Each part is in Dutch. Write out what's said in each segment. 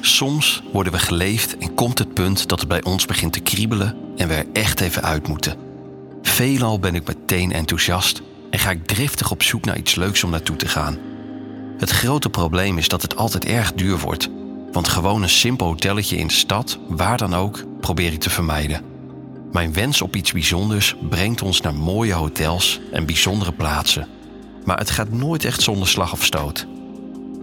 Soms worden we geleefd en komt het punt dat het bij ons begint te kriebelen en we er echt even uit moeten. Veelal ben ik meteen enthousiast en ga ik driftig op zoek naar iets leuks om naartoe te gaan. Het grote probleem is dat het altijd erg duur wordt, want gewoon een simpel hotelletje in de stad, waar dan ook, probeer ik te vermijden. Mijn wens op iets bijzonders brengt ons naar mooie hotels en bijzondere plaatsen. Maar het gaat nooit echt zonder slag of stoot.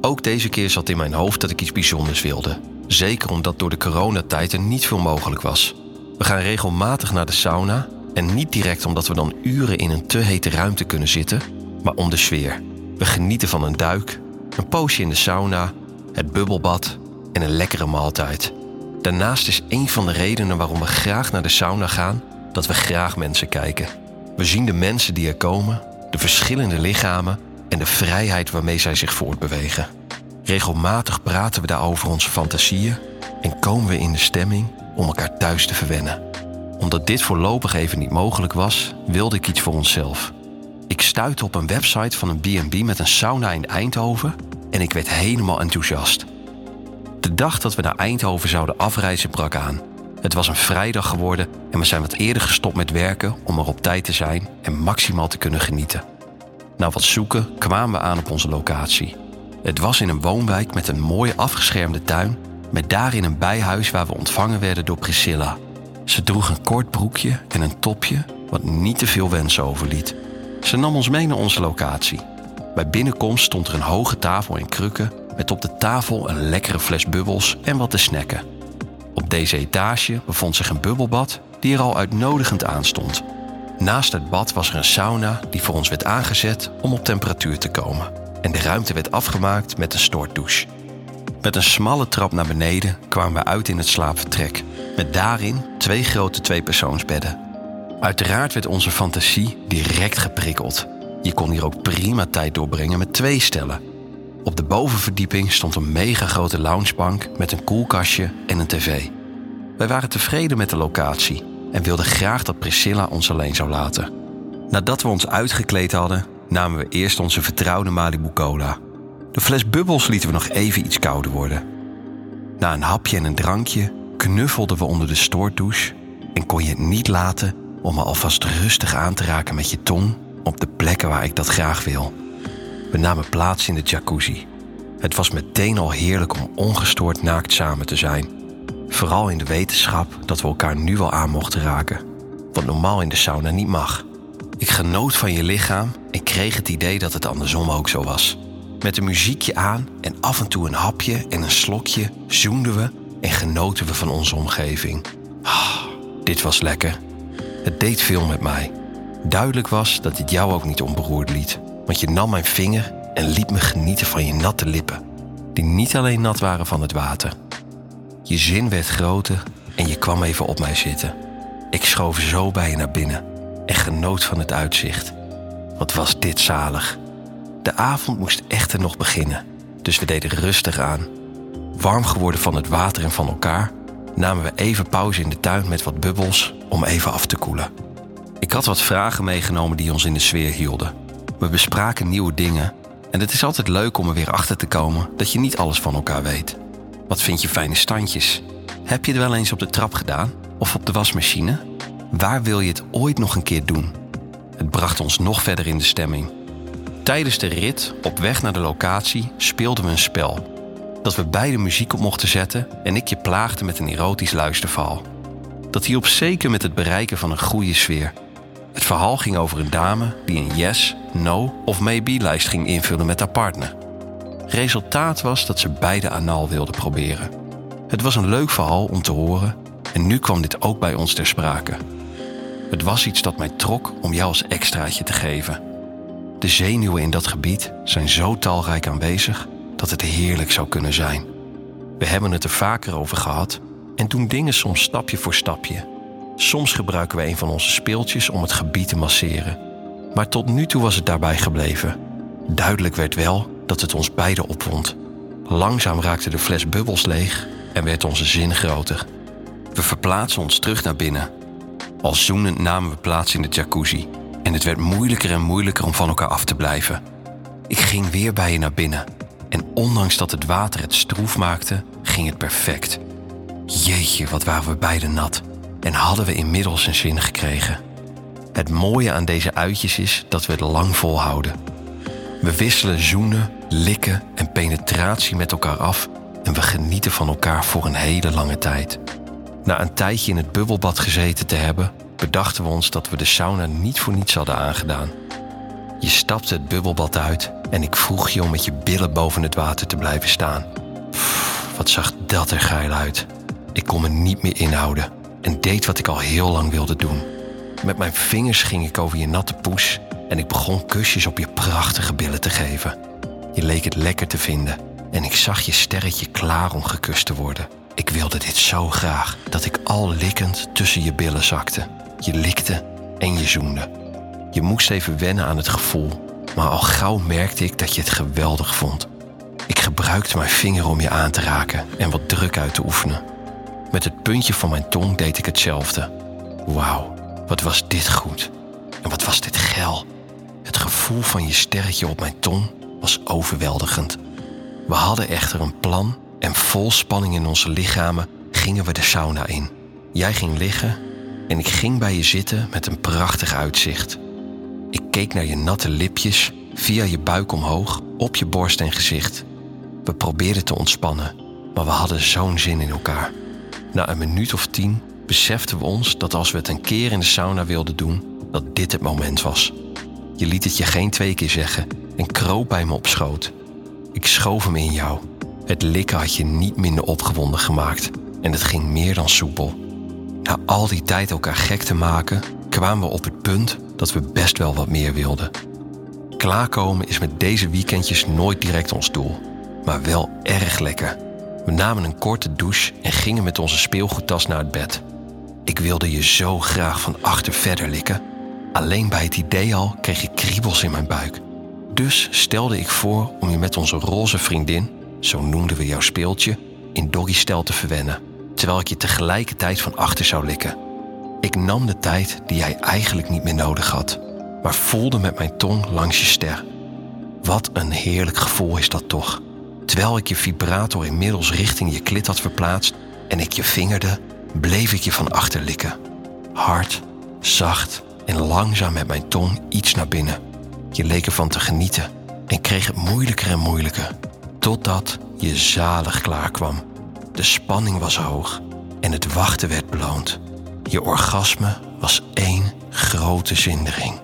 Ook deze keer zat in mijn hoofd dat ik iets bijzonders wilde. Zeker omdat door de coronatijd er niet veel mogelijk was. We gaan regelmatig naar de sauna en niet direct omdat we dan uren in een te hete ruimte kunnen zitten, maar om de sfeer. We genieten van een duik, een poosje in de sauna, het bubbelbad en een lekkere maaltijd. Daarnaast is een van de redenen waarom we graag naar de sauna gaan dat we graag mensen kijken. We zien de mensen die er komen, de verschillende lichamen en de vrijheid waarmee zij zich voortbewegen. Regelmatig praten we daar over onze fantasieën en komen we in de stemming om elkaar thuis te verwennen. Omdat dit voorlopig even niet mogelijk was, wilde ik iets voor onszelf. Ik stuitte op een website van een B&B met een sauna in Eindhoven en ik werd helemaal enthousiast. De dag dat we naar Eindhoven zouden afreizen brak aan. Het was een vrijdag geworden en we zijn wat eerder gestopt met werken om er op tijd te zijn en maximaal te kunnen genieten. Na wat zoeken kwamen we aan op onze locatie. Het was in een woonwijk met een mooie afgeschermde tuin, met daarin een bijhuis waar we ontvangen werden door Priscilla. Ze droeg een kort broekje en een topje, wat niet te veel wensen overliet. Ze nam ons mee naar onze locatie. Bij binnenkomst stond er een hoge tafel in krukken met op de tafel een lekkere fles bubbels en wat te snacken. Op deze etage bevond zich een bubbelbad die er al uitnodigend aan stond. Naast het bad was er een sauna die voor ons werd aangezet om op temperatuur te komen. En de ruimte werd afgemaakt met een stortdouche. Met een smalle trap naar beneden kwamen we uit in het slaapvertrek. Met daarin twee grote tweepersoonsbedden. Uiteraard werd onze fantasie direct geprikkeld. Je kon hier ook prima tijd doorbrengen met twee stellen. Op de bovenverdieping stond een mega grote loungebank met een koelkastje en een tv. Wij waren tevreden met de locatie en wilden graag dat Priscilla ons alleen zou laten. Nadat we ons uitgekleed hadden, namen we eerst onze vertrouwde Malibu Cola. De fles bubbels lieten we nog even iets kouder worden. Na een hapje en een drankje knuffelden we onder de stoortdouche en kon je het niet laten om me alvast rustig aan te raken met je tong op de plekken waar ik dat graag wil. We namen plaats in de jacuzzi. Het was meteen al heerlijk om ongestoord naakt samen te zijn. Vooral in de wetenschap dat we elkaar nu wel aan mochten raken. Wat normaal in de sauna niet mag. Ik genoot van je lichaam en kreeg het idee dat het andersom ook zo was. Met een muziekje aan en af en toe een hapje en een slokje zoenden we en genoten we van onze omgeving. Ah, dit was lekker. Het deed veel met mij. Duidelijk was dat dit jou ook niet onberoerd liet, want je nam mijn vinger en liet me genieten van je natte lippen, die niet alleen nat waren van het water. Je zin werd groter en je kwam even op mij zitten. Ik schoof zo bij je naar binnen en genoot van het uitzicht. Wat was dit zalig. De avond moest echter nog beginnen, dus we deden rustig aan. Warm geworden van het water en van elkaar, namen we even pauze in de tuin met wat bubbels om even af te koelen. Ik had wat vragen meegenomen die ons in de sfeer hielden. We bespraken nieuwe dingen en het is altijd leuk om er weer achter te komen dat je niet alles van elkaar weet. Wat vind je fijne standjes? Heb je het wel eens op de trap gedaan of op de wasmachine? Waar wil je het ooit nog een keer doen? Het bracht ons nog verder in de stemming. Tijdens de rit op weg naar de locatie speelden we een spel. Dat we beide muziek op mochten zetten en ik je plaagde met een erotisch luisterverhaal. Dat hielp zeker met het bereiken van een goede sfeer. Het verhaal ging over een dame die een yes, no of maybe-lijst ging invullen met haar partner. Resultaat was dat ze beide anaal wilden proberen. Het was een leuk verhaal om te horen en nu kwam dit ook bij ons ter sprake. Het was iets dat mij trok om jou als extraatje te geven. De zenuwen in dat gebied zijn zo talrijk aanwezig dat het heerlijk zou kunnen zijn. We hebben het er vaker over gehad en doen dingen soms stapje voor stapje. Soms gebruiken we een van onze speeltjes om het gebied te masseren. Maar tot nu toe was het daarbij gebleven. Duidelijk werd wel dat het ons beiden opwond. Langzaam raakte de fles bubbels leeg en werd onze zin groter. We verplaatsen ons terug naar binnen. Al zoenend namen we plaats in de jacuzzi en het werd moeilijker en moeilijker om van elkaar af te blijven. Ik ging weer bij je naar binnen En ondanks dat het water het stroef maakte, ging het perfect. Jeetje, wat waren we beiden nat. En hadden we inmiddels een zin gekregen. Het mooie aan deze uitjes is dat we het lang volhouden. We wisselen zoenen, likken en penetratie met elkaar af en we genieten van elkaar voor een hele lange tijd. Na een tijdje in het bubbelbad gezeten te hebben, bedachten we ons dat we de sauna niet voor niets hadden aangedaan. Je stapte het bubbelbad uit en ik vroeg je om met je billen boven het water te blijven staan. Wat zag dat er geil uit. Ik kon me niet meer inhouden en deed wat ik al heel lang wilde doen. Met mijn vingers ging ik over je natte poes en ik begon kusjes op je prachtige billen te geven. Je leek het lekker te vinden en ik zag je sterretje klaar om gekust te worden. Ik wilde dit zo graag dat ik al likkend tussen je billen zakte. Je likte en je zoende. Je moest even wennen aan het gevoel, maar al gauw merkte ik dat je het geweldig vond. Ik gebruikte mijn vinger om je aan te raken en wat druk uit te oefenen. Met het puntje van mijn tong deed ik hetzelfde. Wauw, wat was dit goed. En wat was dit geil. Gevoel van je sterretje op mijn tong was overweldigend. We hadden echter een plan en vol spanning in onze lichamen gingen we de sauna in. Jij ging liggen en ik ging bij je zitten met een prachtig uitzicht. Ik keek naar je natte lipjes via je buik omhoog op je borst en gezicht. We probeerden te ontspannen, maar we hadden zo'n zin in elkaar. Na een minuut of tien beseften we ons dat als we het een keer in de sauna wilden doen, dat dit het moment was. Je liet het je geen twee keer zeggen en kroop bij me op schoot. Ik schoof hem in jou. Het likken had je niet minder opgewonden gemaakt en het ging meer dan soepel. Na al die tijd elkaar gek te maken, kwamen we op het punt dat we best wel wat meer wilden. Klaarkomen is met deze weekendjes nooit direct ons doel, maar wel erg lekker. We namen een korte douche en gingen met onze speelgoedtas naar het bed. Ik wilde je zo graag van achter verder likken. Alleen bij het idee al kreeg ik kriebels in mijn buik. Dus stelde ik voor om je met onze roze vriendin, zo noemden we jouw speeltje, in doggystijl te verwennen, terwijl ik je tegelijkertijd van achter zou likken. Ik nam de tijd die jij eigenlijk niet meer nodig had, maar voelde met mijn tong langs je ster. Wat een heerlijk gevoel is dat toch? Terwijl ik je vibrator inmiddels richting je klit had verplaatst en ik je vingerde, bleef ik je van achter likken. Hard, zacht en langzaam met mijn tong iets naar binnen. Je leek ervan te genieten en kreeg het moeilijker en moeilijker, totdat je zalig klaar kwam. De spanning was hoog en het wachten werd beloond. Je orgasme was één grote zindering.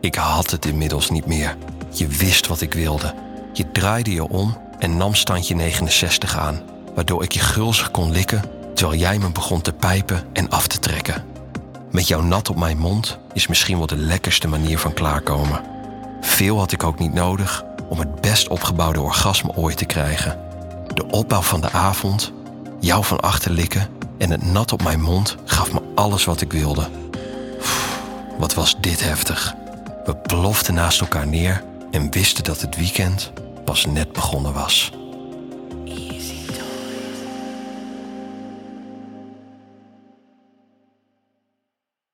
Ik had het inmiddels niet meer. Je wist wat ik wilde. Je draaide je om en nam standje 69 aan, waardoor ik je gulzig kon likken terwijl jij me begon te pijpen en af te trekken. Met jouw nat op mijn mond is misschien wel de lekkerste manier van klaarkomen. Veel had ik ook niet nodig om het best opgebouwde orgasme ooit te krijgen. De opbouw van de avond, jou van achter likken en het nat op mijn mond gaf me alles wat ik wilde. wat was dit heftig. We ploften naast elkaar neer en wisten dat het weekend pas net begonnen was.